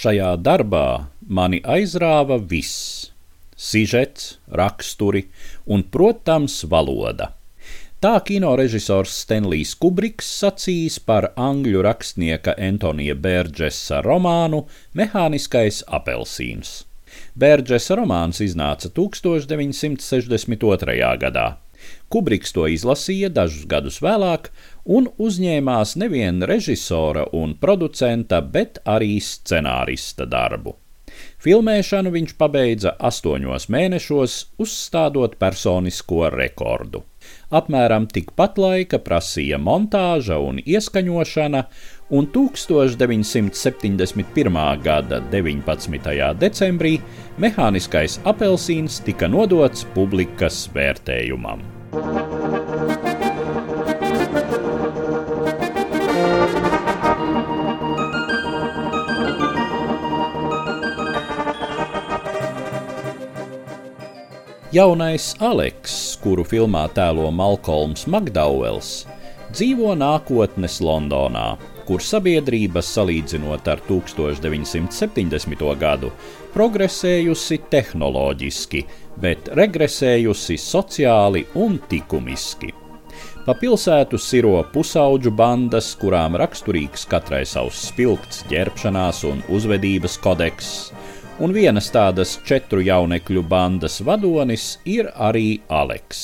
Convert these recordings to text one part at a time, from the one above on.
Šajā darbā mani aizrāva viss - sižets, raksturi un, protams, valoda. Tā kinorežisors Stenlijs Kubriks sacījis par angļu rakstnieka Antonija Bērģesa romānu Mehāniskais apelsīns. Bērģesa romāns iznāca 1962. gadā. Kubriks to izlasīja dažus gadus vēlāk un uzņēmās nevien režisora un producenta, bet arī scenārista darbu. Filmēšanu viņš pabeidza astoņos mēnešos, uzstādot personisko rekordu. Apmēram tikpat laika prasīja montāža un ieskaņošana, un 1971. gada 19. decembrī mehāniskais apelsīns tika nodots publikas vērtējumam. Jaunais Aleks, kuru filmā tēlo Malkolms Makdauels, dzīvo nākotnes Londonā, kur sabiedrība, salīdzinot ar 1970. gadu, progresējusi tehnoloģiski, bet regresējusi sociāli un likumiski. Pa pilsētu siro pusauģu bandas, kurām raksturīgs katrai savs spilgts ģērbšanās un uzvedības kodeks un vienas tādas četru jaunekļu bandas vadonis ir arī Aleks.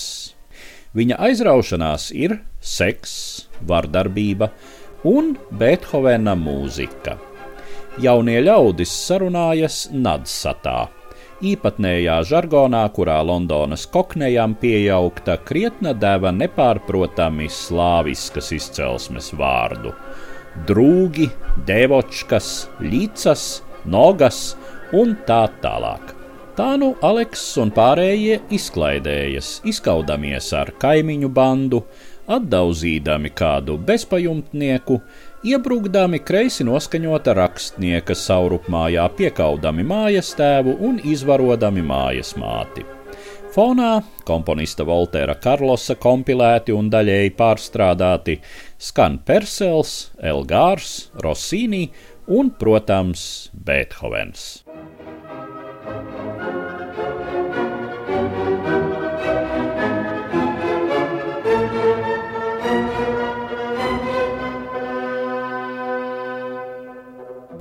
Viņa aizraušanās ir seks, vardarbība un Beethovena mūzika. Jaunie ļaudis sarunājas nadsatā, īpatnējā žargonā, kurā Londonas koknejām pieaugta krietna deva nepārprotami slāviskas izcelsmes vārdu - drūgi, devočkas, līcas, nogas un tā tālāk. Tā nu Aleks un pārējie izklaidējas, izkaudamies ar kaimiņu bandu, atdauzīdami kādu bezpajumtnieku, iebrukdami kreisi noskaņota rakstnieka saurupmājā, piekaudami mājas tēvu un izvarodami mājas māti. Fonā komponista Voltera Karlosa kompilēti un daļēji pārstrādāti skan Persels, Elgārs, Rossini un, protams, Beethovens.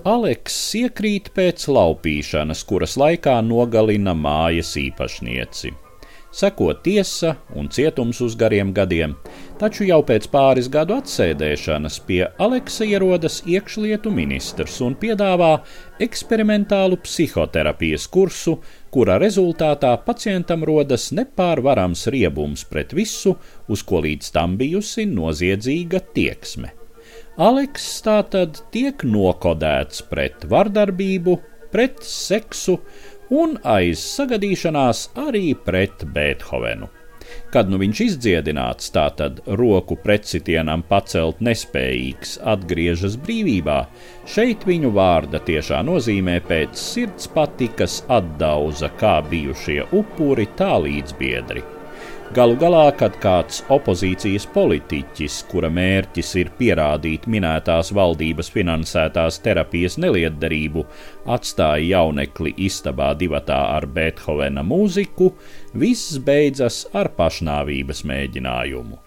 Aleks iekrīt pēc laupīšanas, kuras laikā nogalina mājas īpašnieci. Seko tiesa un cietums uz gariem gadiem, taču jau pēc pāris gadu atsēdēšanas pie Aleksa ierodas iekšlietu ministrs un piedāvā eksperimentālu psihoterapijas kursu, kura rezultātā pacientam rodas nepārvarams riebums pret visu, uz ko līdz tam bijusi noziedzīga tieksme. Aleks tātad tiek nokodēts pret vardarbību, pret seksu un aiz sagadīšanās arī pret Beethovenu. Kad nu viņš izdziedināts, tātad roku pretsitienam pacelt nespējīgs, atgriežas brīvībā, šeit viņu vārda tiešā nozīmē pēc sirds patikas atdauza kā bijušie upuri, tā līdzbiedri. Galu galā, kad kāds opozīcijas politiķis, kura mērķis ir pierādīt minētās valdības finansētās terapijas nelietderību, atstāja jaunekli istabā divatā ar Beethovena mūziku, viss beidzas ar pašnāvības mēģinājumu.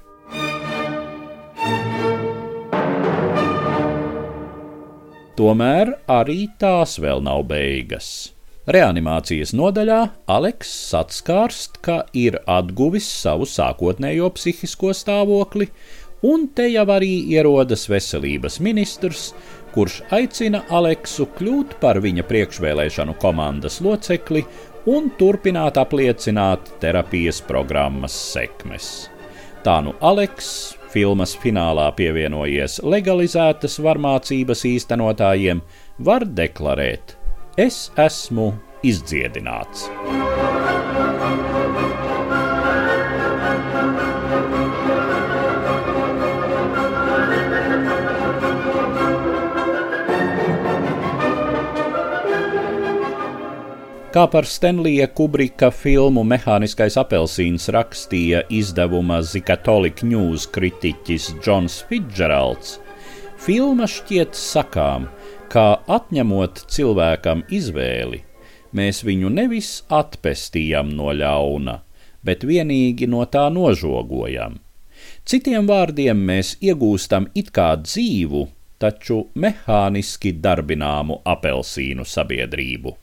Tomēr arī tās vēl nav beigas. Reanimācijas nodaļā Aleks atskārst, ka ir atguvis savu sākotnējo psihisko stāvokli, un te jau arī ierodas veselības ministrs, kurš aicina Aleksu kļūt par viņa priekšvēlēšanu komandas locekli un turpināt apliecināt terapijas programmas sekmes. Tā nu Aleks, filmas finālā pievienojies legalizētas varmācības īstenotājiem, var deklarēt, Es esmu izdziedināts. Kā par Stenlija Kubrika filmu Mehāniskais apelsīns rakstīja izdevuma Zikatolik News kritiķis Džons Fitzgeralds, filma šķiet sakām, kā atņemot cilvēkam izvēli, mēs viņu nevis atpestījam no ļauna, bet vienīgi no tā nožogojam. Citiem vārdiem mēs iegūstam it kā dzīvu, taču mehāniski darbināmu apelsīnu sabiedrību.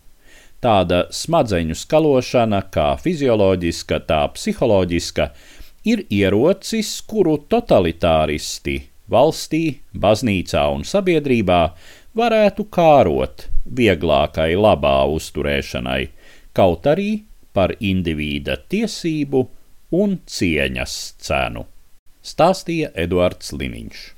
Tāda smadzeņu skalošana, kā fizioloģiska, tā psiholoģiska, ir ierocis, kuru totalitāristi valstī, baznīcā un sabiedrībā varētu kārot vieglākai labā uzturēšanai, kaut arī par indivīda tiesību un cieņas cenu, stāstīja Eduards Liniņš.